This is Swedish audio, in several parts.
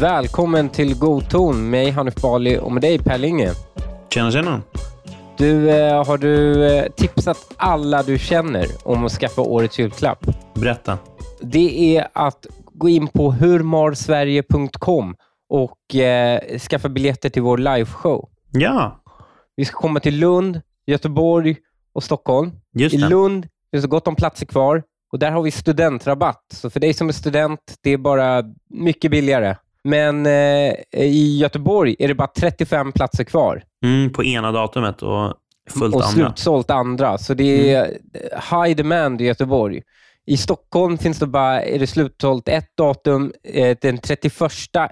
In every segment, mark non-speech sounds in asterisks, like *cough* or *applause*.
Välkommen till God ton med Hanif Bali och med dig Per Linge. Tjena, tjena. Du, eh, har du eh, tipsat alla du känner om att skaffa årets julklapp? Berätta. Det är att gå in på hurmarsverige.com och eh, skaffa biljetter till vår liveshow. Ja, Vi ska komma till Lund, Göteborg och Stockholm. just I. Lund finns det gott om platser kvar och där har vi studentrabatt. Så för dig som är student, det är bara mycket billigare. Men eh, i Göteborg är det bara 35 platser kvar Mm, på ena datumet och fullt och andra. slutsålt andra. Så det är high demand i Göteborg. I Stockholm finns det bara, är det slutsålt ett datum. Eh, den 31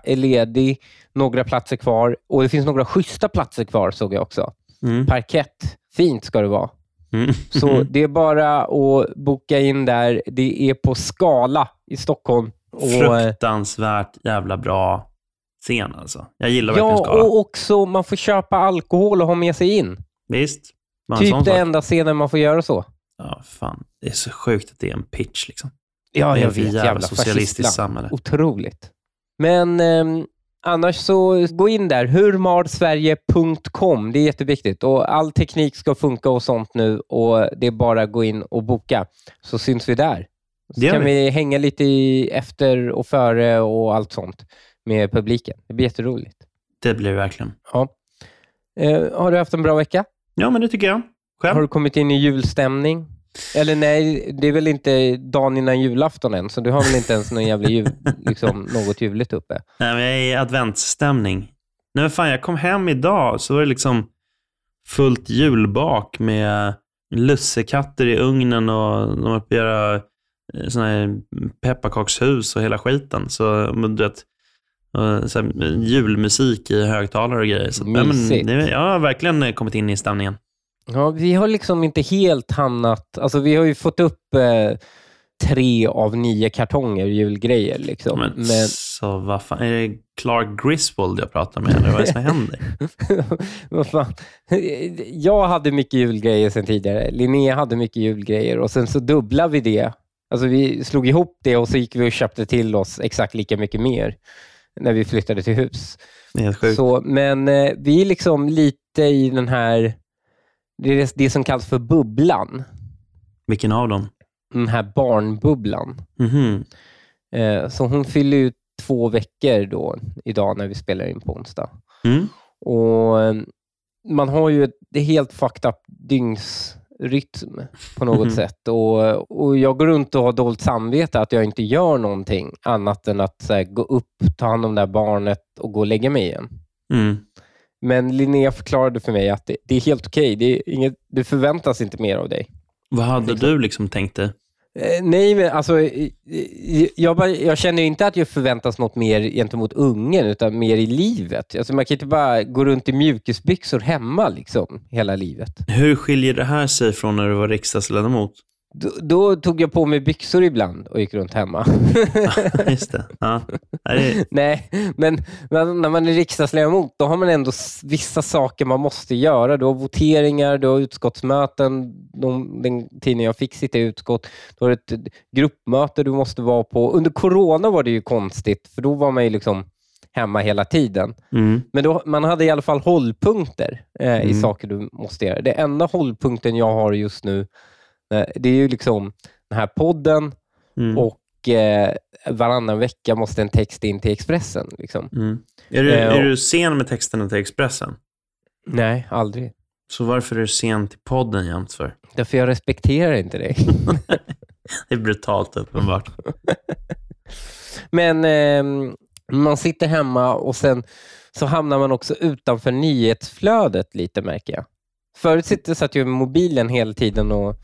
är ledig, några platser kvar och det finns några schyssta platser kvar såg jag också. Mm. Parkett, fint ska det vara. Mm. Så det är bara att boka in där. Det är på Skala i Stockholm. Och, eh, Fruktansvärt jävla bra scen alltså. Jag gillar verkligen ja, Skala. och också man får köpa alkohol och ha med sig in. Visst. Typ det sak. enda scenen man får göra så. Ja, fan. Det är så sjukt att det är en pitch liksom. Ja, jag vet. jävla Jävla socialistiskt fascistland. samhälle. Otroligt. Men ehm, annars så gå in där. Hurmarsverige.com. Det är jätteviktigt. Och all teknik ska funka och sånt nu och det är bara att gå in och boka så syns vi där. Så kan vi. vi hänga lite i efter och före och allt sånt med publiken. Det blir jätteroligt. Det blir det verkligen. Ja. Eh, har du haft en bra vecka? Ja, men det tycker jag. Själv? Har du kommit in i julstämning? Eller nej, det är väl inte dagen innan julafton än, så du har väl inte ens någon jävla jul, liksom, något juligt uppe? Nej, men jag är i adventsstämning. Nej, men fan, jag kom hem idag så var det liksom fullt julbak med lussekatter i ugnen och de har på att göra eh, såna här pepparkakshus och hela skiten. Så, men du vet, och så här, julmusik i högtalare och grejer. Så, men, Mysigt. det, jag har verkligen kommit in i stämningen. Ja, vi har liksom inte helt hamnat... Alltså vi har ju fått upp eh, tre av nio kartonger julgrejer. Liksom. Men, Men, Så vad fan, är det Clark Griswold jag pratar med eller vad är det som händer? *laughs* vad fan? Jag hade mycket julgrejer sen tidigare. Linnea hade mycket julgrejer och sen så dubblade vi det. Alltså vi slog ihop det och så gick vi och köpte till oss exakt lika mycket mer när vi flyttade till hus. Helt sjukt. Så, men eh, vi är liksom lite i den här, det är det, som kallas för bubblan. Vilken av dem? Den här barnbubblan. Mhm. Eh, så hon fyller ut två veckor då, idag när vi spelar in på onsdag. Mm. Och eh, Man har ju ett helt fucked up dygnsrytm på något Mhm. sätt. Och, och Jag går runt och har dåligt samvete att jag inte gör någonting annat än att här, gå upp, ta hand om det här barnet och gå och lägga mig igen. Mm. Men Linnea förklarade för mig att det, det är helt okej. Det, är inget- det förväntas inte mer av dig. Vad hade Liksom. du liksom tänkt dig? Eh, nej, men alltså, jag, bara, jag känner inte att jag förväntas något mer gentemot ungen, utan mer i livet. Alltså, man kan inte bara gå runt i mjukisbyxor hemma liksom, hela livet. Hur skiljer det här sig från när du var riksdagsledamot? Då, då tog jag på mig byxor ibland och gick runt hemma. *laughs* Just det. Ja. Det *laughs* Nej, men, när man är riksdagsledamot, då har man ändå vissa saker man måste göra. Du har voteringar, du har utskottsmöten. De, den tiden jag fick sitta i utskott. Du har ett gruppmöte du måste vara på. Under corona var det ju konstigt, för då var man ju liksom hemma hela tiden. Mm. Men då, man hade i alla fall hållpunkter eh, i Mm. saker du måste göra. Det enda hållpunkten jag har just nu, det är ju liksom den här podden Mm. och eh, varannan vecka måste en text in till Expressen. Liksom. Mm. Är, du, Eh, är du sen med texterna till Expressen? Nej, aldrig. Så varför är du sen till podden jämt för? Därför jag respekterar inte dig. *laughs* Det är brutalt uppenbart. *laughs* Men eh, man sitter hemma och sen så hamnar man också utanför nyhetsflödet lite, märker jag. Förut satt jag med mobilen hela tiden och,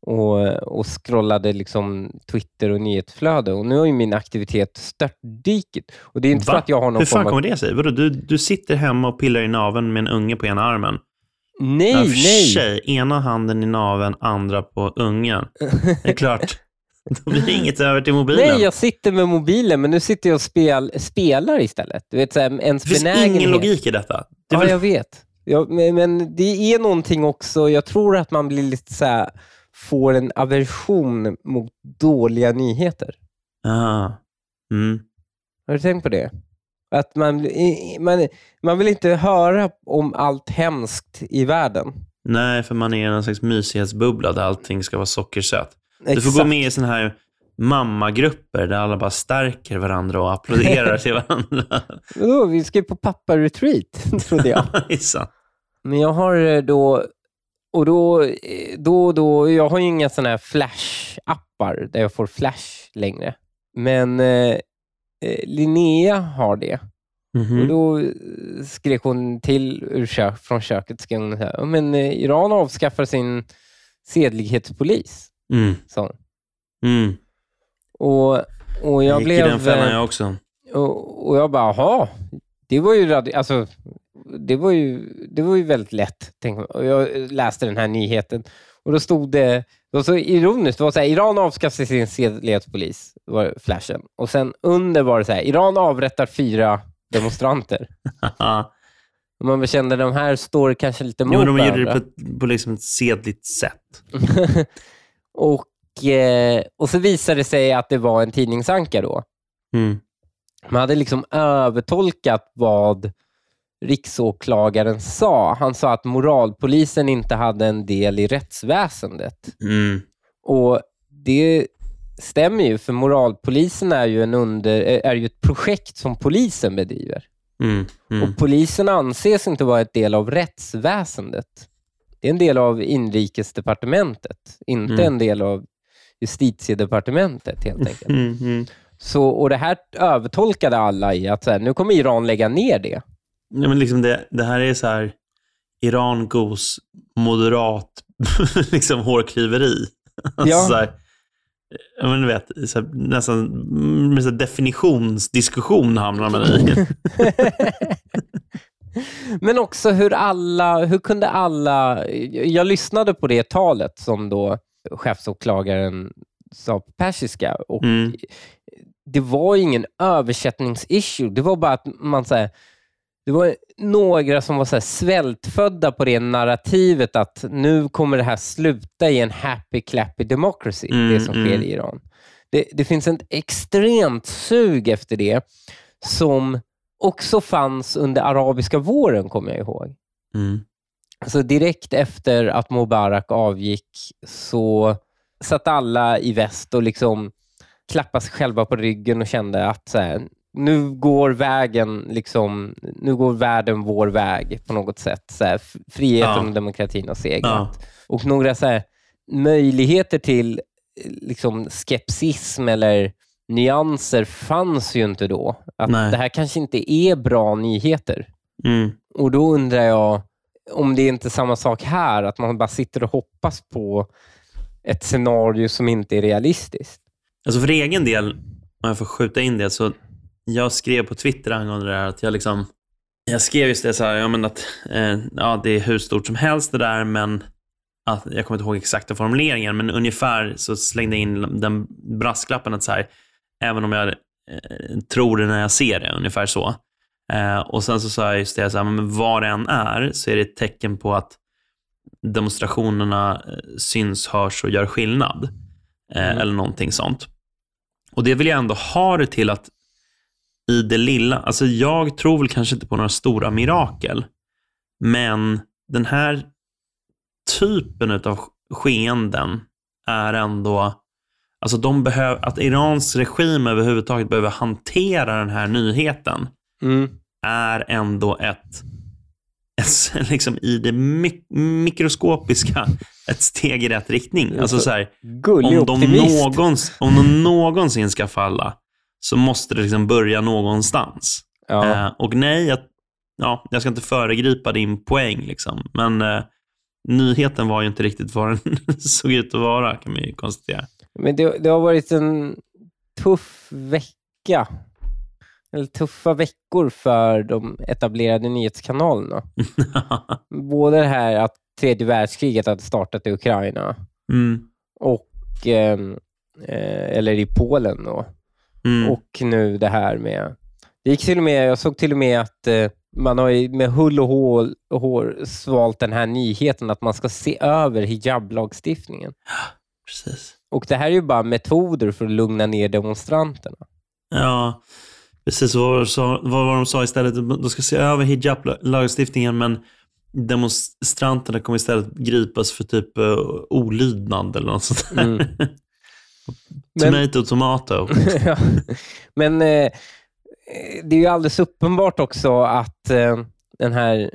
och, och scrollade liksom Twitter och nyhetsflöde och nu har ju min aktivitet störtdykit. Och det är inte för Va? att jag har någon Hur fan kommer det sig? Vadå, du, du sitter hemma och pillar i naveln med en unge på ena armen. Nej, Ja, för nej! sig, ena handen i naveln, andra på ungen. Det är klart. *laughs* Då blir det inget över till mobilen. Nej, jag sitter med mobilen, men nu sitter jag och spel, spelar istället. Du vet, så här, ens det finns benägenhet. ingen logik i detta. Det Ja, väl jag vet. Ja, men, men det är någonting också, jag tror att man blir lite så här, får en aversion mot dåliga nyheter. Ah. Mm. Har du tänkt på det? Att man, man, man vill inte höra om allt hemskt i världen. Nej, för man är i en slags mysighetsbubbla där allting ska vara sockersött. Du får gå med i såna här mammagrupper där alla bara stärker varandra och applåderar *laughs* till varandra. Vadå, vi ska ju på pappa-retreat, *laughs* trodde jag. *laughs* Men jag har eh, då, och då, eh, då, då jag har ju inga sådana här flash-appar där jag får flash längre. Men eh, eh, Linnea har det. Mhm. Och då eh, skrek hon till ur kök, från köket, skrev hon så här, "Ja, men Iran avskaffar sin sedlighetspolis, Mm. hon. Mm. Och, och jag Jag gick blev... i den fällan jag också. Och, och jag bara, jaha, det var ju, alltså, det var ju, det var ju väldigt lätt. Tänk, och jag läste den här nyheten och då stod det, det var så ironiskt, det var så här, Iran avskaffar sin sedlighetspolis, var flashen. Och sen under var det så här, Iran avrättar fyra demonstranter. *laughs* Man kände de här står kanske lite Jo, mot men de gjorde det på, på liksom ett sedligt sätt. *laughs* och, eh, och så visade det sig att det var en tidningsanka då. Mm. Man hade liksom övertolkat vad riksåklagaren sa. Han sa att moralpolisen inte hade en del i rättsväsendet. Mm. Och det stämmer ju, för moralpolisen är ju, en under, är ju ett projekt som polisen bedriver. Mm. Mm. Och polisen anses inte vara ett del av rättsväsendet. Det är en del av inrikesdepartementet, inte Mm. en del av justitiedepartementet helt enkelt. Mm. Mm. Så, och det här övertolkade alla i att så här, nu kommer Iran lägga ner det. Ja, men liksom det, det här är så här Iran Goes moderat *laughs* liksom hårklyveri. Alltså *laughs* Ja. så här, ja, men du vet, så här, nästan med så definitionsdiskussion hamnar man i. *laughs* Men också hur alla, hur kunde alla... Jag lyssnade på det talet som då chefsåklagaren sa på persiska och Mm. det var ingen översättningsissue. Det var bara att man så här, det var några som var så svältfödda på det narrativet att nu kommer det här sluta i en happy clappy democracy, Mm, det som sker mm. i Iran. Det, det finns ett extremt sug efter det som också fanns under arabiska våren, kommer jag ihåg. Mm. Alltså direkt efter att Mubarak avgick så satt alla i väst och liksom klappade sig själva på ryggen och kände att så här, nu går vägen, liksom, nu går världen vår väg på något sätt. Så här, friheten Ja. och demokratin har segrat. Ja. Och några så här, möjligheter till liksom, skepsism eller nyanser fanns ju inte då. Att Nej. det här kanske inte är bra nyheter. Mm. Och då undrar jag om det är inte samma sak här, att man bara sitter och hoppas på ett scenario som inte är realistiskt. Alltså för egen del, om jag får skjuta in det, så jag skrev på Twitter angående det här att jag liksom jag skrev just det så här, ja, men att eh, ja, det är hur stort som helst det där, men att, jag kommer inte ihåg exakta formuleringen, men ungefär så slängde jag in den brasklappen att så här, även om jag eh, tror det när jag ser det, ungefär så. Eh, och sen så sa jag just det, så här, men vad det än är, så är det ett tecken på att demonstrationerna eh, syns, hörs och gör skillnad. Eh, Mm. Eller någonting sånt. Och det vill jag ändå ha det till att i det lilla, alltså jag tror väl kanske inte på några stora mirakel, men den här typen av skeenden är ändå, alltså de behöver, att Irans regim överhuvudtaget behöver hantera den här nyheten Mm. är ändå ett, ett liksom i det mik- mikroskopiska, ett steg i rätt riktning. Alltså så här, om de, någons, om de någonsin ska falla så måste det liksom börja någonstans. Ja. Eh, och nej, jag, ja, jag ska inte föregripa din poäng, liksom. men eh, nyheten var ju inte riktigt vad den *laughs* såg ut att vara, kan man ju konstatera. Men det, det har varit en tuff vecka. Eller tuffa veckor för de etablerade nyhetskanalerna. *laughs* Både det här att tredje världskriget hade startat i Ukraina mm, och ehm, eh, eller i Polen då. Mm, Och nu det här med... Det gick till och med, jag såg till och med att eh, man har med hull och hår, hår svalt den här nyheten att man ska se över hijablagstiftningen. *gasps* Precis. Och det här är ju bara metoder för att lugna ner demonstranterna. Ja, precis. Vad var, sa- vad var de sa istället? De ska se över hijab-lagstiftningen, men demonstranterna kommer istället gripas för typ uh, olydnad eller något sånt där. Mm. *laughs* Men- Tomato, tomato. *laughs* Ja. Men eh, det är ju alldeles uppenbart också att eh, den här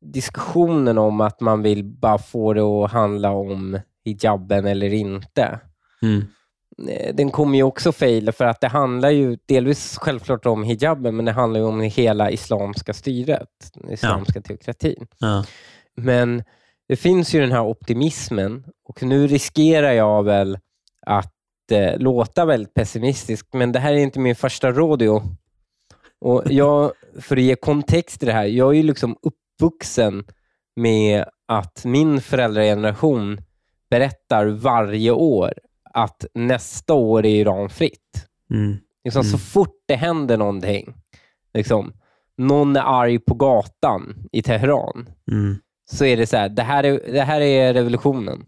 diskussionen om att man vill bara få det att handla om hijaben eller inte, Mm. eh, den kommer ju också faila för att det handlar ju delvis självklart om hijaben, men det handlar ju om hela islamska styret, den islamska teokratin. Ja. Men det finns ju den här optimismen och nu riskerar jag väl att eh, låta väldigt pessimistisk, men det här är inte min första rodeo. Och jag, för att ge kontext till det här, jag är ju liksom uppvuxen med att min föräldrageneration berättar varje år att nästa år är Iran fritt. Mm. Liksom, Mm. Så fort det händer någonting, liksom, någon är arg på gatan i Teheran, Mm. så är det så här, det här är, det här är revolutionen.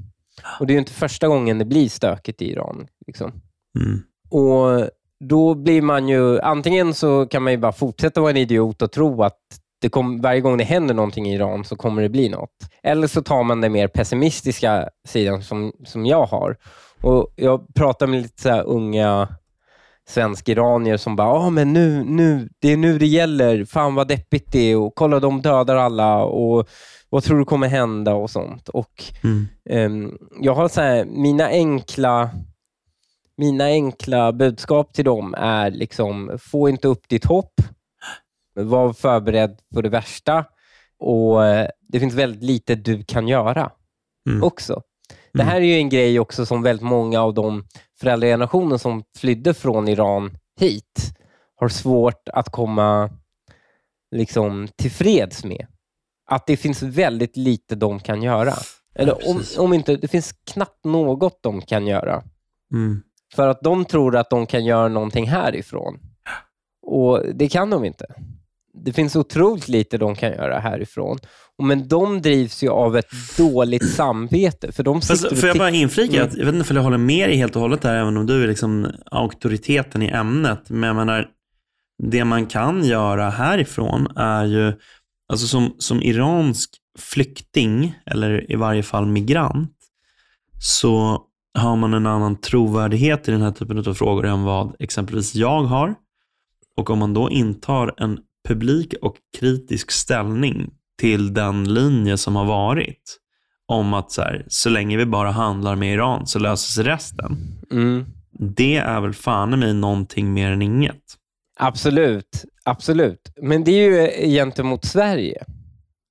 Och det är ju inte första gången det blir stökigt i Iran. Liksom. Mm. Och då blir man ju, antingen så kan man ju bara fortsätta vara en idiot och tro att kom, varje gång det händer någonting i Iran så kommer det bli något. Eller så tar man den mer pessimistiska sidan som, som jag har. Och Jag pratar med lite så unga svensk-iranier som bara, ah, men nu, nu, det är nu det gäller. Fan vad deppigt det är och kolla de dödar alla och vad tror du kommer hända och sånt. Och Mm. Ehm, jag har så här, mina enkla mina enkla budskap till dem är liksom, få inte upp ditt hopp. Var förberedd på det värsta. Och eh, Det finns väldigt lite du kan göra Mm. också. Det här är ju en grej också som väldigt många av de föräldragenerationer som flydde från Iran hit har svårt att komma liksom, tillfreds med. Att det finns väldigt lite de kan göra. Eller om, precis. om inte, det finns knappt något de kan göra. Mm. För att de tror att de kan göra någonting härifrån. Och det kan de inte. Det finns otroligt lite de kan göra härifrån. Och Men de drivs ju av ett dåligt samvete. För de Fast, får jag bara inflika? Mm. att Jag vet inte om jag håller med dig helt och hållet där, även om du är liksom auktoriteten i ämnet. Men jag menar, det man kan göra härifrån är ju, alltså som, som iransk flykting, eller i varje fall migrant, så har man en annan trovärdighet i den här typen av frågor än vad exempelvis jag har. Och om man då intar en publik och kritisk ställning till den linje som har varit, om att så, här, så länge vi bara handlar med Iran så löser sig resten. Mm. Det är väl fan i mig någonting mer än inget. Absolut, absolut. Men det är ju gentemot Sverige.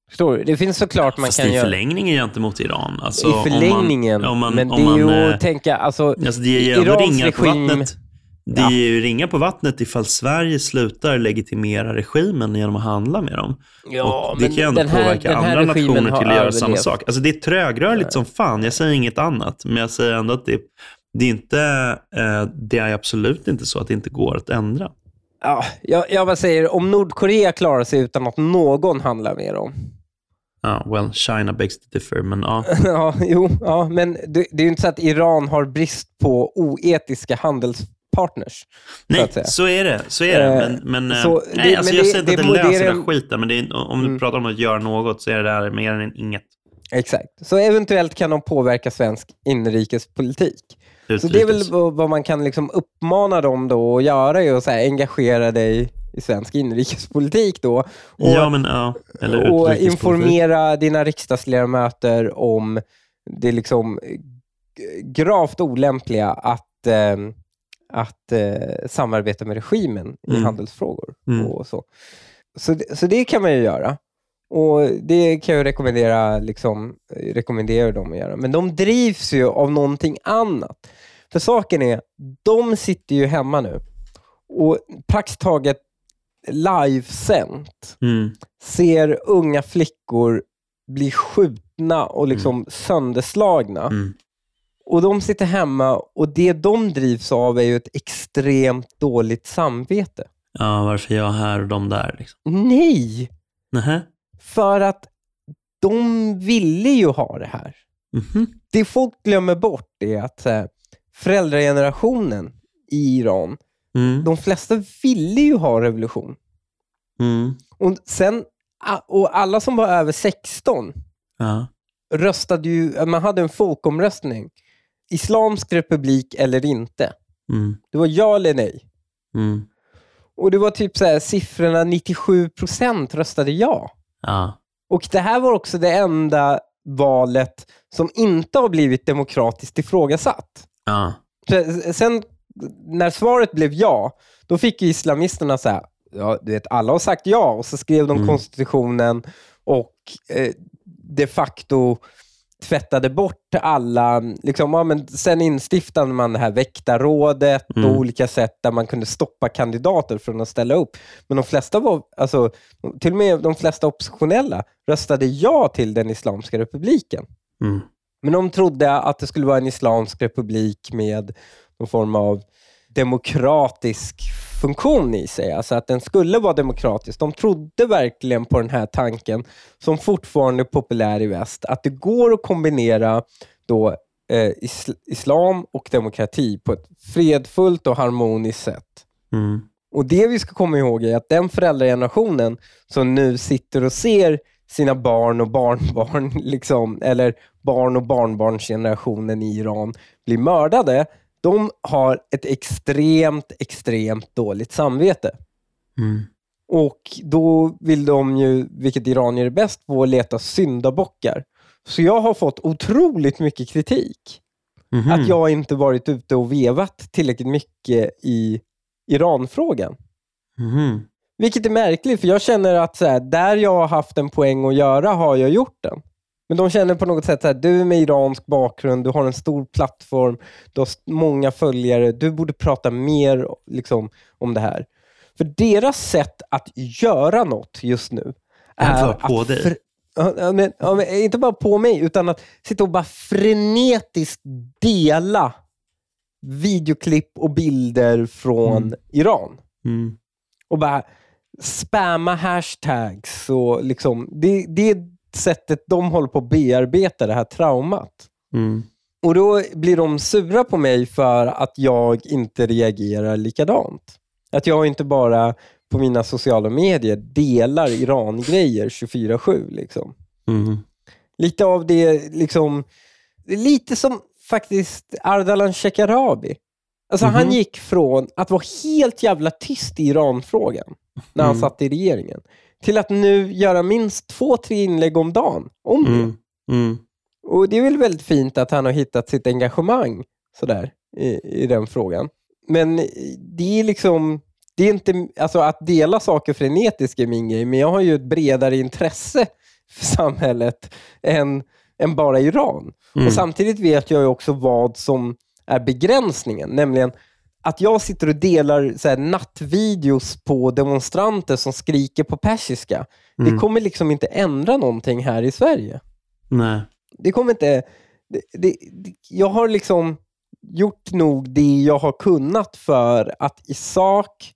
Förstår du? Det finns såklart man Fast kan i göra... förlängningen gentemot Iran. Alltså, I om man- förlängningen. om man- men det är man, ju eh, att tänka... Alltså, Alltså det är ju Irans ringar på regim- vattnet. Det Ja. är ju ringar på vattnet ifall Sverige slutar legitimera regimen genom att handla med dem. ja, och det kan ju ändå här- påverka andra nationer till att göra samma sak. Alltså det är trögrörligt som fan, jag säger inget annat. Men jag säger ändå att det, det är inte, eh, det är absolut inte så att det inte går att ändra. Ja, jag, jag bara säger, om Nordkorea klarar sig utan att någon handlar med dem. Ja, well, China begs to differ, men ja. *laughs* ja, jo, ja, men det, det är ju inte så att Iran har brist på oetiska handelspartners. Nej, säga. så är det. Så är det. Eh, Men, men, eh, så nej, det- alltså men jag säger inte att det det löser en- den skiten, men är, om du Mm. pratar om att göra något så är det där mer än inget. Exakt. Så eventuellt kan de påverka svensk inrikespolitik. Så det är väl vad man kan liksom uppmana dem då att göra, är att så här, engagera dig i svensk inrikespolitik då. Och, ja, men ja. Och informera dina riksdagsledamöter om det liksom gravt olämpliga att, eh, att eh, samarbeta med regimen i Mm. handelsfrågor. Mm. Och så. Så, det- så det kan man ju göra. Och Det kan jag rekommendera, liksom, rekommendera dem att göra. Men de drivs ju av någonting annat. För saken är, de sitter ju hemma nu och praktiskt taget livesänt Mm. ser unga flickor bli skjutna och liksom sönderslagna. Mm. Och de sitter hemma och det de drivs av är ju ett extremt dåligt samvete. Ja, varför jag här och de där? Liksom. Nej! Nähä. För att de ville ju ha det här. Mhm. Det folk glömmer bort är att föräldragenerationen i Iran, Mm. de flesta ville ju ha revolution. Mm. Och, sen, och alla som var över 16 Ja. röstade ju, man hade en folkomröstning. Islamsk republik eller inte. Mm. Det var ja eller nej. Mm. Och det var typ så här, siffrorna 97% röstade ja. Ja. Och det här var också det enda valet som inte har blivit demokratiskt ifrågasatt. Ja. Sen när svaret blev ja, då fick islamisterna så här, ja, du vet, alla har sagt ja och så skrev de Mm. konstitutionen och eh, de facto tvättade bort alla, liksom, ja, men sen instiftade man det här väktarrådet Mm. och olika sätt där man kunde stoppa kandidater från att ställa upp. Men de flesta var, alltså, till och med de flesta oppositionella röstade ja till den Islamiska republiken. Mm. Men de trodde att det skulle vara en islamsk republik med någon form av demokratisk funktion i sig. Alltså att den skulle vara demokratisk. De trodde verkligen på den här tanken som fortfarande är populär i väst. Att det går att kombinera då, eh, is- islam och demokrati på ett fredfullt och harmoniskt sätt. Mm. Och Det vi ska komma ihåg är att den föräldragenerationen som nu sitter och ser sina barn och barnbarn, *laughs* liksom, eller barn och barnbarnsgenerationen i Iran bli mördade, de har ett extremt, extremt dåligt samvete. Mm. Och då vill de ju, vilket iranier är bäst på, leta syndabockar. Så jag har fått otroligt mycket kritik. Mhm. Att jag inte varit ute och vevat tillräckligt mycket i Iranfrågan. Mhm. Vilket är märkligt, för jag känner att så här, där jag har haft en poäng att göra har jag gjort den. Men de känner på något sätt att du är med iransk bakgrund, du har en stor plattform, du har många följare, du borde prata mer liksom, om det här. För deras sätt att göra något just nu Är bara på att dig. Ja, men, ja, men inte bara på mig, utan att sitta och bara frenetiskt dela videoklipp och bilder från Mm. Iran Mm. och bara spamma hashtags. Och liksom, det, det är sättet de håller på att bearbeta det här traumat. Mm. Och Då blir de sura på mig för att jag inte reagerar likadant. Att jag inte bara på mina sociala medier delar Iran-grejer 24-7. Liksom. Mm. Lite av det, liksom, lite som faktiskt Ardalan Shekarabi. Alltså Mhm. Han gick från att vara helt jävla tyst i Iranfrågan när han Mm. satt i regeringen, till att nu göra minst två, tre inlägg om dagen om det. Mm. Mm. Och Det är väl väldigt fint att han har hittat sitt engagemang sådär, i, i den frågan. Men det är liksom, det är inte, alltså att dela saker frenetiskt är min grej, men jag har ju ett bredare intresse för samhället än, än bara Iran. Mm. Och Samtidigt vet jag ju också vad som är begränsningen, nämligen att jag sitter och delar så här, nattvideos på demonstranter som skriker på persiska. Det Mm. kommer liksom inte ändra någonting här i Sverige. Nej. Det kommer inte... Det, det, det, jag har liksom gjort nog det jag har kunnat för att i sak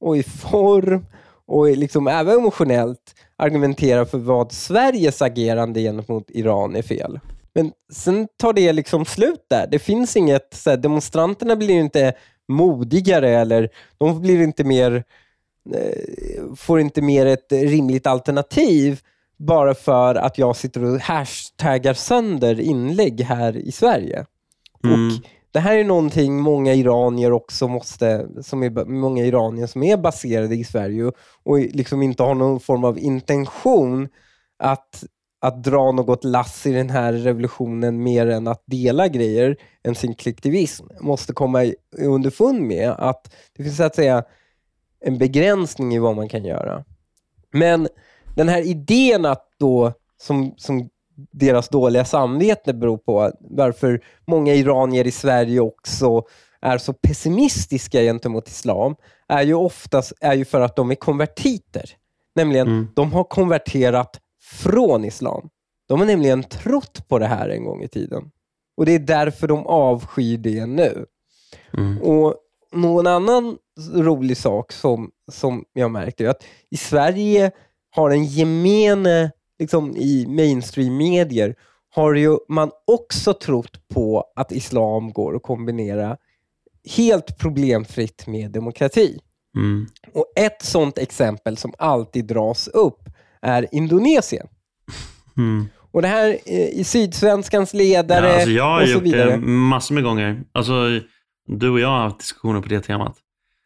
och i form och liksom även emotionellt argumentera för vad Sveriges agerande gentemot Iran är fel. Men sen tar det liksom slut där. Det finns inget, så här, demonstranterna blir ju inte modigare eller de blir inte mer, eh, får inte mer ett rimligt alternativ bara för att jag sitter och hashtaggar sönder inlägg här i Sverige. Mm. Och Det här är någonting många iranier också måste, som är, många iranier som är baserade i Sverige och liksom inte har någon form av intention att, att dra något lass i den här revolutionen mer än att dela grejer än sin klicktivism, måste komma underfund med att det finns att säga en begränsning i vad man kan göra. Men den här idén att då, som, som deras dåliga samvete beror på, varför många iranier i Sverige också är så pessimistiska gentemot islam, är ju oftast är ju för att de är konvertiter. Nämligen, Mm. de har konverterat från islam. De har nämligen trott på det här en gång i tiden. Och det är därför de avskyr det nu. Mm. Och någon annan rolig sak som, som jag märkte är att i Sverige har en gemene, liksom i mainstream-medier, har ju man också trott på att islam går att kombinera helt problemfritt med demokrati. Mm. Och Ett sånt exempel som alltid dras upp är Indonesien. Mm. Och Det här eh, i Sydsvenskans ledare Ja, alltså jag har och så gjort vidare. det massor med gånger. Alltså, du och jag har haft diskussioner på det temat.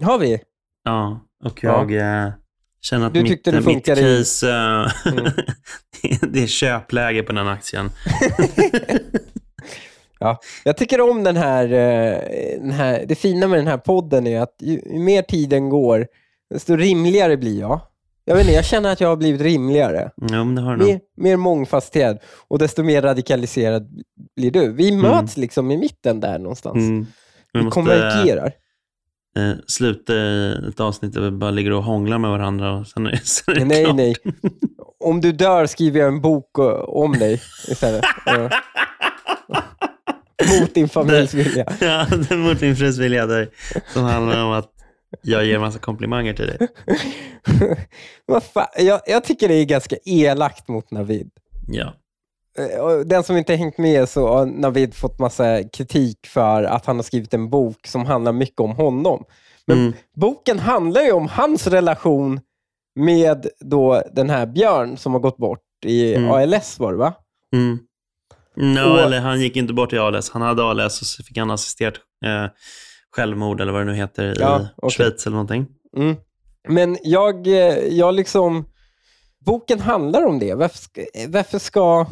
Har vi? Ja, och Ja. jag eh, känner att Du mitt, det mitt i- case, eh, Mm. det, *laughs* det är köpläge på den aktien. *laughs* Ja, jag tycker om den här, eh, den här... Det fina med den här podden är att ju, ju mer tiden går, desto rimligare blir jag. Jag vet inte, jag känner att jag har blivit rimligare. Jo, men det har du nog. Mer, mer mångfacetterad och desto mer radikaliserad blir du. Vi möts liksom i mitten där någonstans. Mm. Vi Vi måste konvergerar. eh, sluta i ett avsnitt där vi bara ligger och hånglar med varandra. Och sen är, *laughs* sen är det Nej, klart. nej. Om du dör skriver jag en bok eh, om dig istället. *laughs* Eh, Mot din familjs vilja. *laughs* Ja, det är mot min frus vilja. Där, som handlar om att jag ger en massa komplimanger till dig. *laughs* Vad fan? Jag, jag tycker det är ganska elakt mot Navid. Ja. Eh, och Den som inte hängt med så har Navid fått massa kritik för att han har skrivit en bok som handlar mycket om honom. Men Mm. boken handlar ju om hans relation med då den här Björn som har gått bort i Mm. ALS var det va? Mm. No, Och- eller han gick inte bort i ALS. Han hade ALS och så fick han assisterat eh, självmord eller vad det nu heter Ja, i okej. Schweiz eller någonting. Mm. Men jag, eh, jag liksom... Boken handlar om det. Varför ska... Varför ska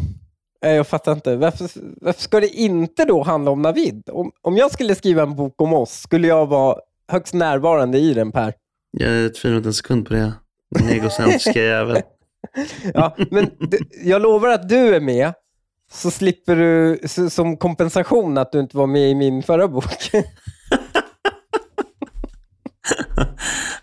jag fattar inte. Varför, varför ska det inte då handla om Navid? Om, om jag skulle skriva en bok om oss, skulle jag vara högst närvarande i den, Per? Jag tvivlar inte en sekund på det. Den egocentriska *laughs* jävel. Ja, men du, jag lovar att du är med, så slipper du så, som kompensation att du inte var med i min förra bok. *laughs* *laughs*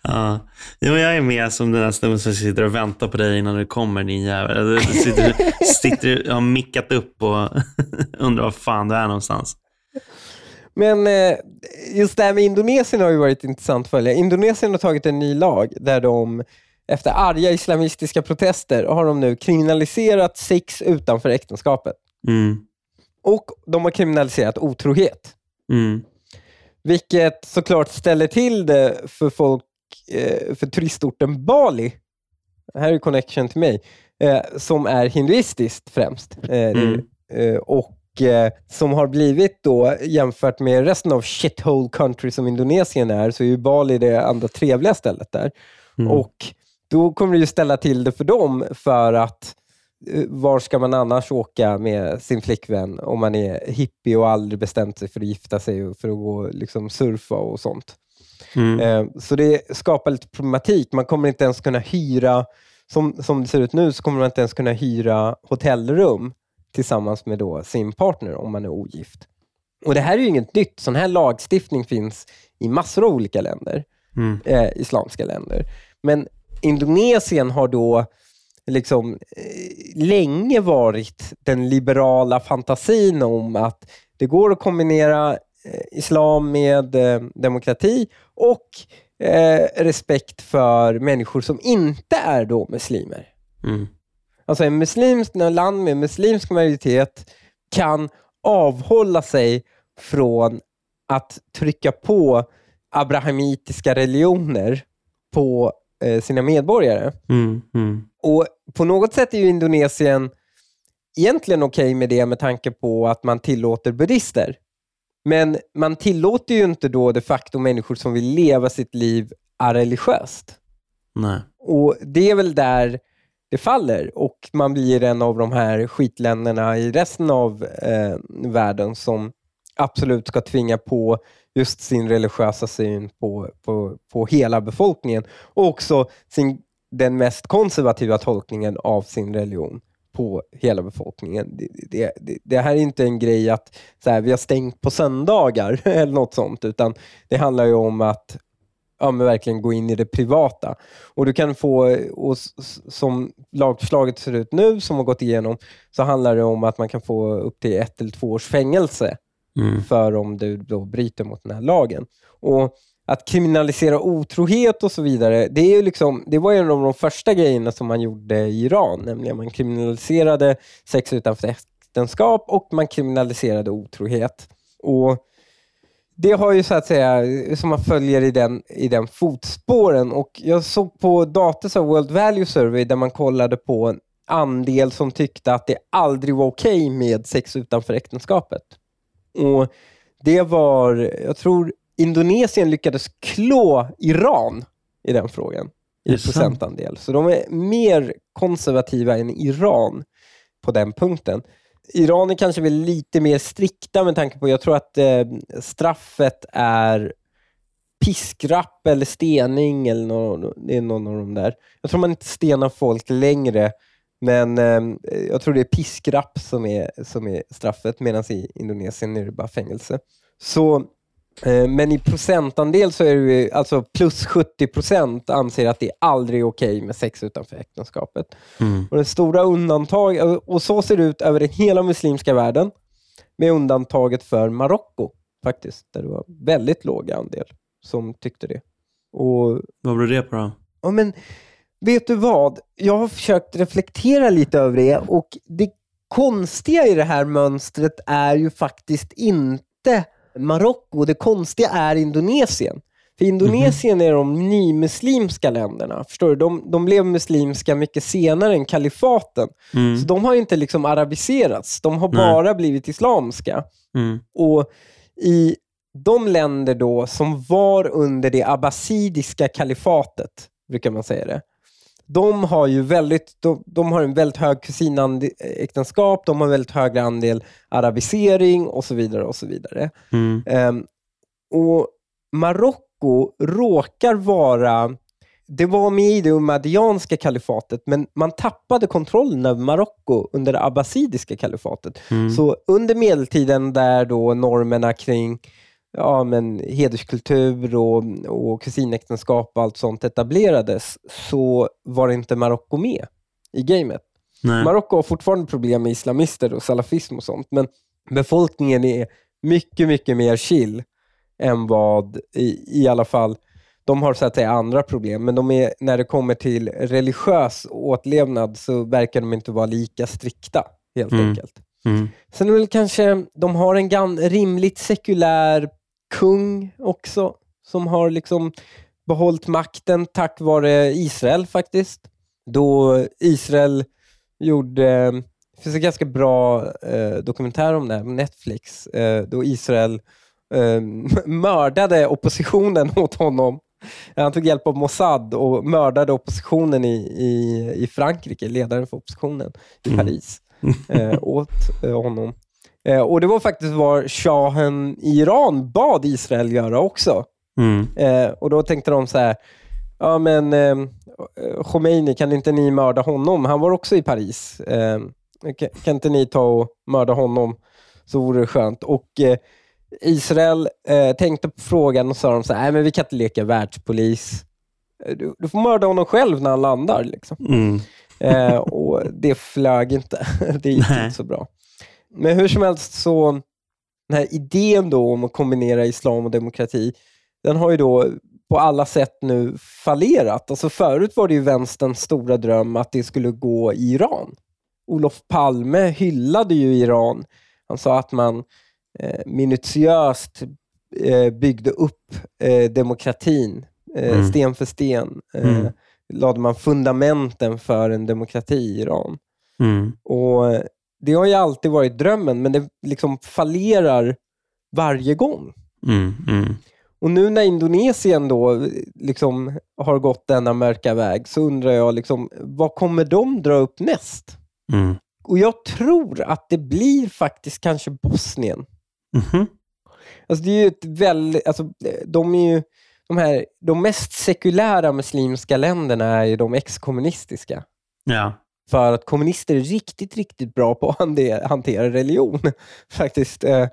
Ja. Jo, jag är med som den där snubben som sitter och väntar på dig innan du kommer, din jävel. Du sitter, *laughs* sitter och har mickat upp och *laughs* undrar var fan du är någonstans. Men eh, just det här med Indonesien har ju varit intressant att följa. Indonesien har tagit en ny lag där de efter arga islamistiska protester har de nu kriminaliserat sex utanför äktenskapet. Mm. Och de har kriminaliserat otrohet. Mm. Vilket såklart ställer till det för folk, eh, för turistorten Bali. Här är connection till mig. Eh, som är hinduistiskt främst. Eh, det- Mm. och som har blivit då, jämfört med resten av shithole country som Indonesien är, så är ju Bali det andra trevliga stället där. Mm. Och då kommer det ju ställa till det för dem för att var ska man annars åka med sin flickvän om man är hippie och aldrig bestämt sig för att gifta sig och för att gå liksom surfa och sånt. Mm. Eh, Så det skapar lite problematik. Man kommer inte ens kunna hyra, som, som det ser ut nu, så kommer man inte ens kunna hyra hotellrum tillsammans med då sin partner om man är ogift. Och Det här är ju inget nytt. Sån här lagstiftning finns i massor av olika länder Mm. eh, islamska länder. Men Indonesien har då liksom eh, länge varit den liberala fantasin om att det går att kombinera eh, islam med eh, demokrati och respekt för människor som inte är då muslimer. Mm. Alltså en muslimsk land med muslimsk majoritet kan avhålla sig från att trycka på abrahamitiska religioner på sina medborgare. Mm. Mm. Och På något sätt är ju Indonesien egentligen okej med det med tanke på att man tillåter buddhister. Men man tillåter ju inte då de facto människor som vill leva sitt liv areligiöst. Nej. Och Det är väl där det faller och man blir en av de här skitländerna i resten av eh, världen som absolut ska tvinga på just sin religiösa syn på, på, på hela befolkningen och också sin, den mest konservativa tolkningen av sin religion på hela befolkningen. Det, det, det, det här är inte en grej att så här, vi har stängt på söndagar *laughs* eller något sånt, utan det handlar ju om att ja, men verkligen gå in i det privata. Och du kan få, och som lagförslaget ser ut nu, som har gått igenom, så handlar det om att man kan få upp till ett eller två års fängelse Mm. för om du då bryter mot den här lagen. Och att kriminalisera otrohet och så vidare, det, är ju liksom, det var en av de första grejerna som man gjorde i Iran, nämligen man kriminaliserade sex utanför äktenskap och man kriminaliserade otrohet. Och det har ju så att säga, som man följer i den, i den fotspåren. Och jag såg på Datas World Value Survey där man kollade på en andel som tyckte att det aldrig var okej okay med sex utanför äktenskapet. Och det var, jag tror Indonesien lyckades klå Iran i den frågan i procentandel. Så de är mer konservativa än Iran på den punkten. Iran är kanske väl lite mer strikta med tanke på, jag tror att eh, straffet är piskrapp eller stening eller det är någon av de där. Jag tror man inte stenar folk längre, men eh, jag tror det är piskrapp som är, som är straffet, medan i Indonesien är det bara fängelse. Så Eh, men i procentandel så är det alltså plus 70 procent anser att det aldrig är okej okay med sex utanför äktenskapet. Mm. Och det stora undantag, och så ser det ut över hela muslimska världen, med undantaget för Marocko faktiskt, där det var väldigt låg andel som tyckte det. Och, vad beror det på då? Ja, men, vet du vad? Jag har försökt reflektera lite över det och det konstiga i det här mönstret är ju faktiskt inte Marocko. Det konstiga är Indonesien. För Indonesien mm. är de nymuslimska länderna. Förstår du? De, de blev muslimska mycket senare än kalifaten. Mm. Så de har inte liksom arabiserats. De har Nej. bara blivit islamska. Mm. Och i de länder då som var under det abbasidiska kalifatet, brukar man säga det, de har ju väldigt, de, de har en väldigt hög kusinäktenskap, de har en väldigt hög andel arabisering och så vidare. och så vidare. Mm. Um, och Marocko råkar vara, det var med i det umaddianska kalifatet, men man tappade kontrollen över Marocko under det abbasidiska kalifatet. Mm. Så under medeltiden där då normerna kring ja, men hederskultur och, och kusinäktenskap och allt sånt etablerades så var inte Marocko med i gamet. Marocko har fortfarande problem med islamister och salafism och sånt, men befolkningen är mycket, mycket mer chill än vad, i, i alla fall, de har så att säga andra problem, men de är, när det kommer till religiös åtlevnad så verkar de inte vara lika strikta, helt mm. enkelt. Mm. Sen är det väl kanske, de har en rimligt sekulär kung också, som har liksom behållit makten tack vare Israel faktiskt. Då Israel gjorde, det finns en ganska bra eh, dokumentär om det här på Netflix, eh, då Israel eh, *laughs* mördade oppositionen *laughs* åt honom. Han tog hjälp av Mossad och mördade oppositionen i, i, i Frankrike, ledaren för oppositionen i mm. Paris, mm. åt eh, honom. Eh, och Det var faktiskt vad shahen i Iran bad Israel göra också. Mm. Eh, och Då tänkte de så här, ja men eh, Khomeini, kan inte ni mörda honom? Han var också i Paris. Eh, kan, kan, inte ni ta och mörda honom? Så vore det skönt. Och eh, Israel eh, tänkte på frågan och sa de så här, nej men vi kan inte leka världspolis. Eh, du, du får mörda honom själv när han landar. Liksom. Mm. och Det flög inte. *laughs* det gick inte så bra. Men hur som helst så, den här idén då om att kombinera islam och demokrati, den har ju då på alla sätt nu fallerat. Alltså förut var det ju vänsterns stora dröm att det skulle gå i Iran. Olof Palme hyllade ju Iran. Han sa att man eh, minutiöst eh, byggde upp eh, demokratin, eh, mm. sten för sten. Eh, mm. lade man fundamenten för en demokrati i Iran. Mm. Och det har ju alltid varit drömmen, men det liksom fallerar varje gång. Mm, mm. Och nu när Indonesien då liksom har gått denna mörka väg så undrar jag, liksom, vad kommer de dra upp näst? Mm. Och Jag tror att det blir faktiskt kanske Bosnien. -hmm. Alltså det är ju ett väldigt, alltså de är ju, de, här, de mest sekulära muslimska länderna är ju de exkommunistiska. Ja. För att kommunister är riktigt, riktigt bra på att hantera religion. *laughs* faktiskt. Eh,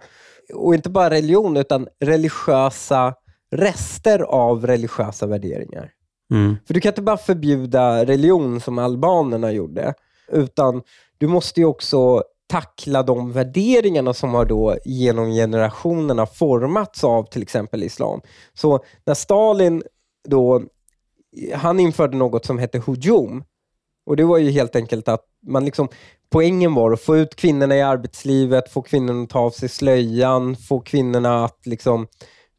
och inte bara religion, utan religiösa rester av religiösa värderingar. Mm. För du kan inte bara förbjuda religion som albanerna gjorde, utan du måste ju också tackla de värderingarna som har då genom generationerna formats av till exempel islam. Så när Stalin då, han införde något som hette hujum, och det var ju helt enkelt att man liksom, poängen var att få ut kvinnorna i arbetslivet, få kvinnorna att ta av sig slöjan, få kvinnorna att liksom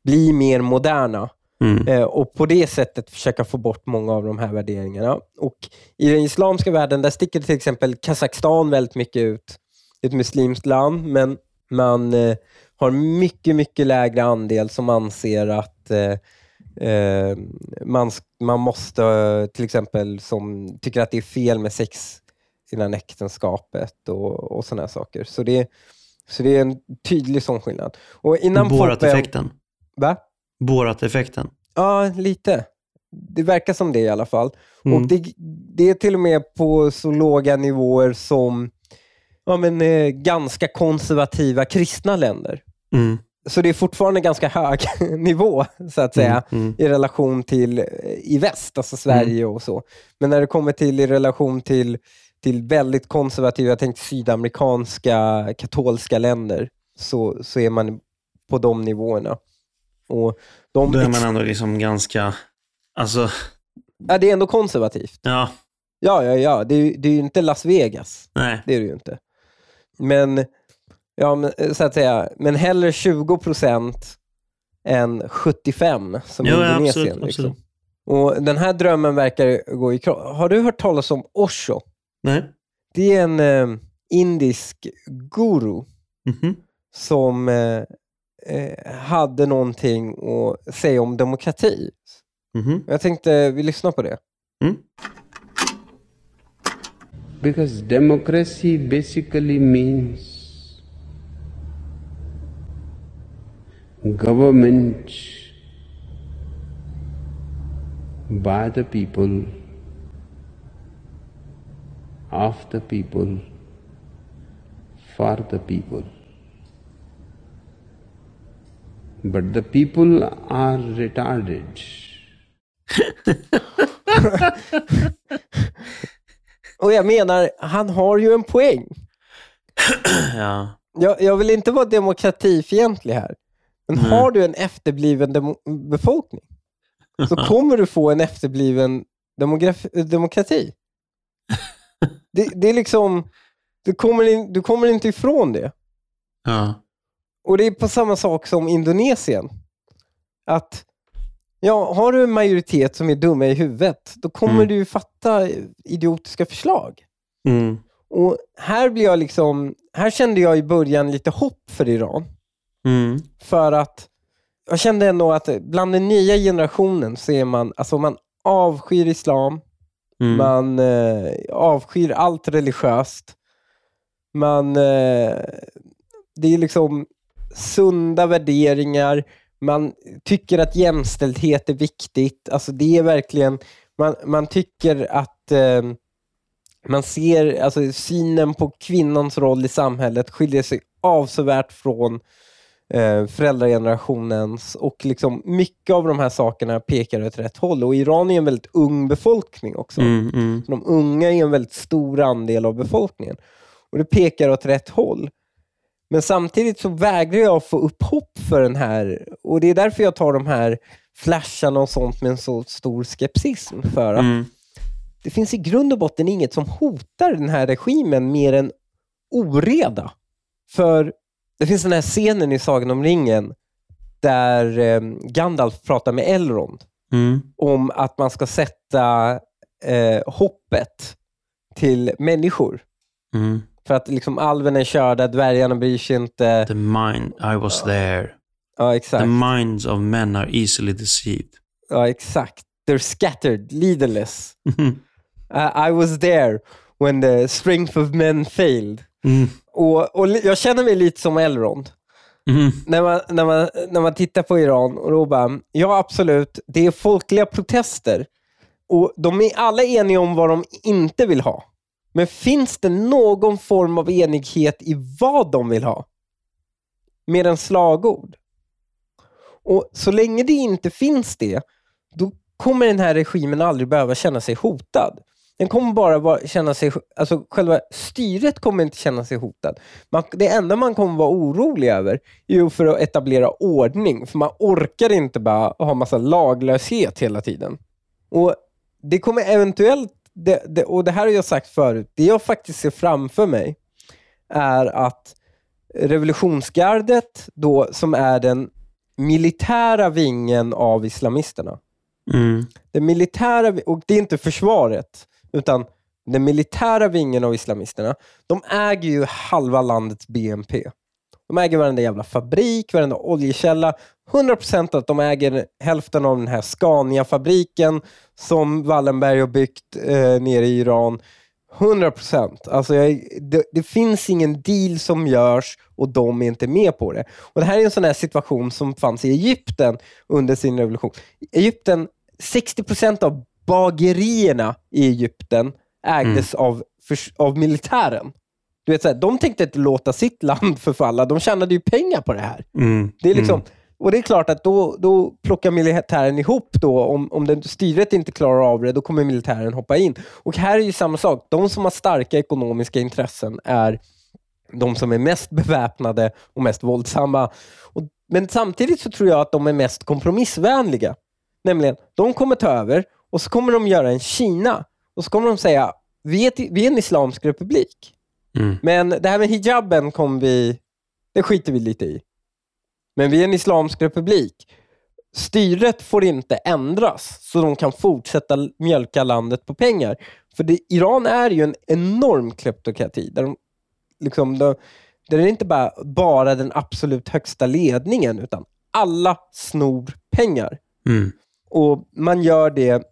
bli mer moderna. Mm. Eh, och på det sättet försöka få bort många av de här värderingarna. Och I den islamska världen där sticker till exempel Kazakstan väldigt mycket ut. Det är ett muslimskt land, men man eh, har mycket, mycket lägre andel som anser att eh, eh, man, man måste, till exempel, som tycker att det är fel med sex innan äktenskapet och, och sådana saker. Så det, så det är en tydlig sån skillnad. Och innan Borat-effekten. Va? Borat-effekten. Ja, lite. Det verkar som det i alla fall. Mm. Och det, det är till och med på så låga nivåer som ja, men, eh, ganska konservativa kristna länder. Mm. Så det är fortfarande ganska hög *laughs* nivå, så att säga, Mm. Mm. i relation till eh, i väst, alltså Sverige och så. Men när det kommer till i relation till, till väldigt konservativa, jag tänkte sydamerikanska katolska länder, så, så är man på de nivåerna. Och de Då är man ändå liksom ganska... Alltså, ja, det är ändå konservativt. ja, Ja, ja, ja. Det är, det är ju inte Las Vegas. nej. Det är det ju inte. Men, ja, men, eh, så att säga, men hellre 20 procent än 75 som Jo, ja, Indonesien. absolut, liksom. absolut. Och Den här drömmen verkar gå i kropp. Har du hört talas om Osho? Nej. Det är en eh, indisk guru Mhm. som eh, eh, hade någonting att säga om demokrati. Mhm. Jag tänkte vi lyssnar på det. Mm. Because democracy basically means government by the people, of the people, for the people. But the people are retarded. *laughs* Och jag menar, han har ju en poäng. *clears throat* Ja. Jag, jag vill inte vara demokratifientlig här, men Nej. har du en efterbliven befolkning så *laughs* kommer du få en efterbliven demokrati. *laughs* Det, det är liksom, du kommer, in, du kommer inte ifrån det. Ja. Och det är på samma sak som Indonesien. Att ja, har du en majoritet som är dumma i huvudet, då kommer Mm. du fatta idiotiska förslag. Mm. Och här blir jag liksom, här kände jag i början lite hopp för Iran. Mm. För att jag kände ändå att bland den nya generationen så är man, alltså man avskyr islam, Mm. man eh, avskyr allt religiöst. Man, eh, det är liksom sunda värderingar, man tycker att jämställdhet är viktigt. Alltså det är verkligen, man, man tycker att eh, man ser, alltså synen på kvinnans roll i samhället skiljer sig avsevärt från eh, föräldragenerationens och liksom mycket av de här sakerna pekar åt rätt håll. Och Iran är en väldigt ung befolkning också. Mm. Mm. De unga är en väldigt stor andel av befolkningen. Och det pekar åt rätt håll. Men samtidigt så vägrar jag få upp hopp för den här, och det är därför jag tar de här flasharna och sånt med en så stor skepsism. För att Mm. det finns i grund och botten inget som hotar den här regimen mer än oreda. För det finns den här scenen i Sagan om ringen där eh, Gandalf pratar med Elrond Mm. om att man ska sätta eh, hoppet till människor. Mm. För att liksom alven är körda, dvärgarna bryr sig inte. The mind, I was there. Ja, exakt. The minds of men are easily deceived. Ja, exakt. They're scattered, leaderless. I, *laughs* I was there when the strength of men failed. Mm. Och, och jag känner mig lite som Elrond. Mm. När man, när, man, när man tittar på Iran och då bara, ja absolut, det är folkliga protester. Och de är alla eniga om vad de inte vill ha. Men finns det någon form av enighet i vad de vill ha? Mer än slagord. Och så länge det inte finns det, då kommer den här regimen aldrig behöva känna sig hotad. Den kommer bara vara, känna sig, alltså själva styret kommer inte känna sig hotad. Man, det enda man kommer vara orolig över är ju för att etablera ordning, för man orkar inte bara ha massa laglöshet hela tiden. Och Det kommer eventuellt, det, det, och det här har jag sagt förut, det jag faktiskt ser framför mig är att revolutionsgardet, då, som är den militära vingen av islamisterna, Mm. det militära, och det är inte försvaret, utan den militära vingen av islamisterna, de äger ju halva landets BNP. De äger varenda jävla fabrik, varenda oljekälla. 100% att de äger hälften av den här Scania-fabriken som Wallenberg har byggt eh, nere i Iran. 100%. Alltså jag, det, det finns ingen deal som görs och de är inte med på det. Och Det här är en sån här situation som fanns i Egypten under sin revolution. Egypten, 60% av bagerierna i Egypten ägdes av, förs- av militären. Du vet, så här, de tänkte inte låta sitt *laughs* land förfalla. De tjänade ju pengar på det här. Mm. Det är liksom, Och det är klart att då, då plockar militären ihop då. Om, om den, styret inte klarar av det, då kommer militären hoppa in. Och här är ju samma sak. De som har starka ekonomiska intressen är de som är mest beväpnade och mest våldsamma. Och, men samtidigt så tror jag att de är mest kompromissvänliga. Nämligen, de kommer ta över och så kommer de göra en Kina. Och så kommer de säga, vi är, vi är en islamsk republik. Mm. Men det här med hijaben kommer vi, det skiter vi lite i. Men vi är en islamsk republik. Styret får inte ändras så de kan fortsätta mjölka landet på pengar. För det, Iran är ju en enorm kleptokrati. Där, de, liksom, de, där det är inte bara, bara den absolut högsta ledningen, utan alla snor pengar. Mm. Och Man gör det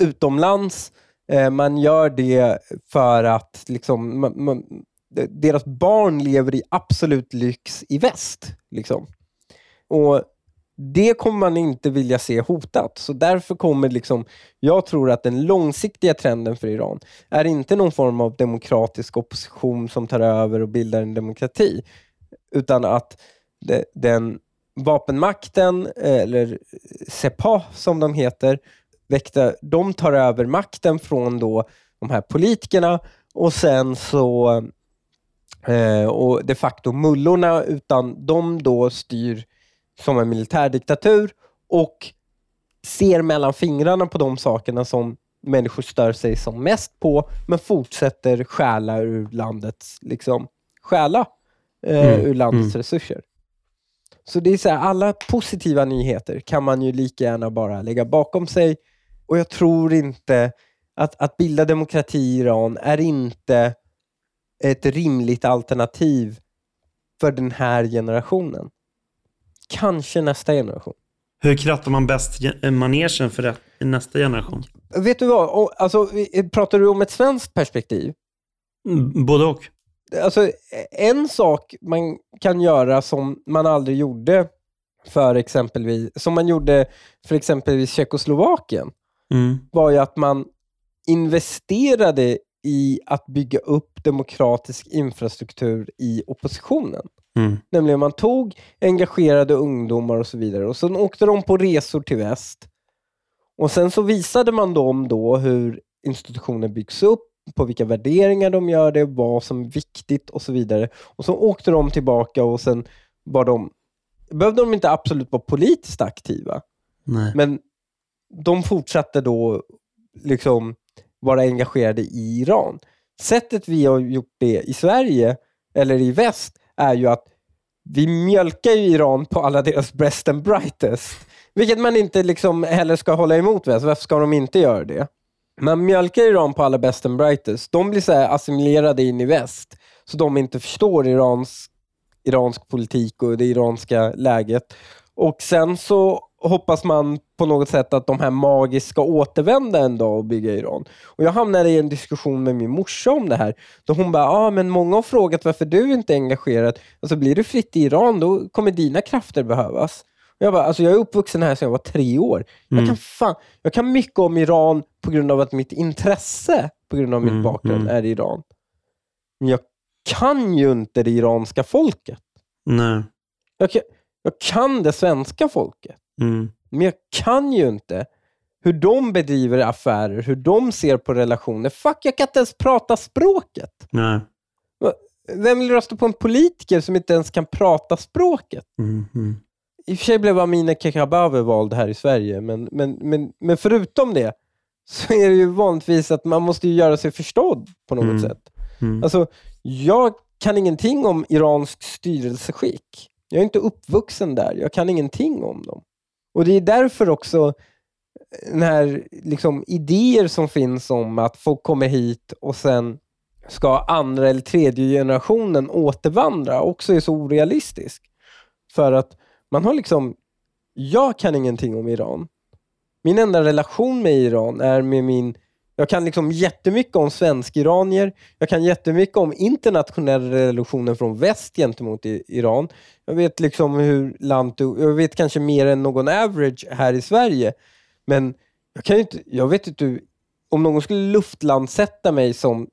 utomlands. Eh, man gör det för att liksom, man, man, deras barn lever i absolut lyx i väst. Liksom. Och Det kommer man inte vilja se hotat. Så därför kommer liksom, jag tror att den långsiktiga trenden för Iran är inte någon form av demokratisk opposition som tar över och bildar en demokrati. Utan att den vapenmakten, eh, eller Sepah som de heter, väckte, de tar över makten från då de här politikerna och sen så eh, och de facto mullorna, utan de då styr som en militärdiktatur och ser mellan fingrarna på de sakerna som människor stör sig som mest på, men fortsätter stjäla ur landets, liksom, stjäla eh, Mm, ur landets mm. resurser. Så det är så här, alla positiva nyheter kan man ju lika gärna bara lägga bakom sig. Och jag tror inte att, att bilda demokrati i Iran är inte ett rimligt alternativ för den här generationen. Kanske nästa generation. Hur krattar man bäst ge- manegen för nästa generation? Vet du vad? Alltså, vi- pratar du om ett svenskt perspektiv? Mm, Både och. Alltså, en sak man kan göra som man aldrig gjorde för exempelvis, som man gjorde för exempelvis Tjeckoslovakien, Mm. var ju att man investerade i att bygga upp demokratisk infrastruktur i oppositionen. Mm. Nämligen man tog engagerade ungdomar och så vidare och sen åkte de på resor till väst. Och Sen så visade man dem då hur institutioner byggs upp, på vilka värderingar de gör det, vad som är viktigt och så vidare. Och så åkte de tillbaka och sen var de, behövde de inte absolut vara politiskt aktiva, Nej. men de fortsatte då liksom vara engagerade i Iran. Sättet vi har gjort det i Sverige, eller i väst, är ju att vi mjölkar ju Iran på alla deras ”best and brightest. Vilket man inte liksom heller ska hålla emot väst. Varför ska de inte göra det? Man mjölkar Iran på alla best and brightest. De blir så här assimilerade in i väst, så de inte förstår Irans, iransk politik och det iranska läget. Och sen så hoppas man på något sätt att de här magiska ska återvända en dag och bygga Iran. Och Jag hamnade i en diskussion med min morsa om det här. Då hon bara, ah, men många har frågat varför du inte är engagerad. Alltså blir du fritt i Iran, då kommer dina krafter behövas. Jag, bara, alltså jag är uppvuxen här sedan jag var tre år. Jag, Mm. kan fan, jag kan mycket om Iran på grund av att mitt intresse på grund av min Mm, bakgrund mm. är Iran. Men jag kan ju inte det iranska folket. Nej. Jag kan, jag kan det svenska folket. Mm. Men jag kan ju inte hur de bedriver affärer, hur de ser på relationer. Fuck, jag kan inte ens prata språket. Nej. Vem vill rösta på en politiker som inte ens kan prata språket? Mm, mm. I och för sig blev Amineh Kakabaveh vald här i Sverige, men, men, men, men förutom det så är det ju vanligtvis att man måste ju göra sig förstådd på något Mm. sätt. Mm. Alltså, jag kan ingenting om iransk styrelseskick. Jag är inte uppvuxen där. Jag kan ingenting om dem. Och Det är därför också eh, när här liksom, idéer som finns om att folk kommer hit och sen ska andra eller tredje generationen återvandra också är så orealistisk. För att man har liksom, jag kan ingenting om Iran. Min enda relation med Iran är med min, jag kan liksom jättemycket om svensk-iranier, jag kan jättemycket om internationella relationer från väst gentemot Iran. Jag vet liksom hur landet, jag vet kanske mer än någon average här i Sverige. Men jag kan inte, jag vet inte, om någon skulle luftlandsätta mig som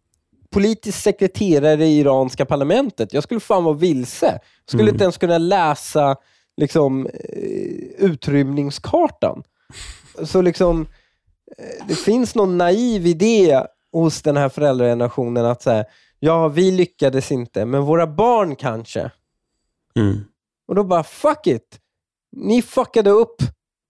politisk sekreterare i iranska parlamentet, jag skulle fan vara vilse. Jag skulle Mm. inte ens kunna läsa liksom, eh, utrymningskartan. Så liksom, det finns någon naiv idé hos den här föräldragenerationen att säga, ja, vi lyckades inte, men våra barn kanske. Mm. Och då bara, fuck it! Ni fuckade upp.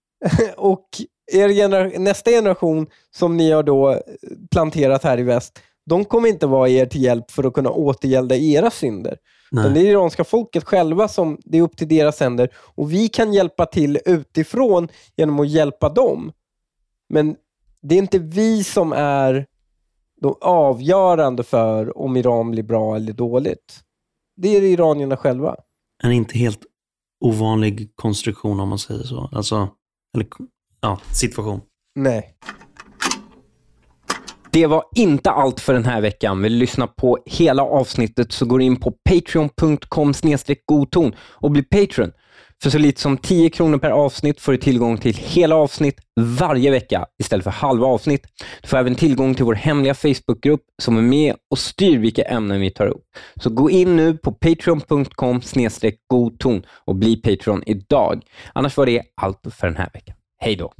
*laughs* och er genera- nästa generation som ni har då planterat här i väst, de kommer inte vara er till hjälp för att kunna återgälda era synder. Nej. det är det iranska folket själva som, det är upp till deras händer. Och vi kan hjälpa till utifrån genom att hjälpa dem. Men det är inte vi som är de avgörande för om Iran blir bra eller dåligt. Det är det iranierna själva. En inte helt ovanlig konstruktion om man säger så. Alltså, eller ja, situation. Nej. Det var inte allt för den här veckan. Vill du lyssna på hela avsnittet så går in på patreon.com godton och bli Patreon. För så lite som 10 kronor per avsnitt får du tillgång till hela avsnitt varje vecka istället för halva avsnitt. Du får även tillgång till vår hemliga Facebookgrupp som är med och styr vilka ämnen vi tar upp. Så gå in nu på patreon.com godton och bli Patreon idag. Annars var det allt för den här veckan. Hej då!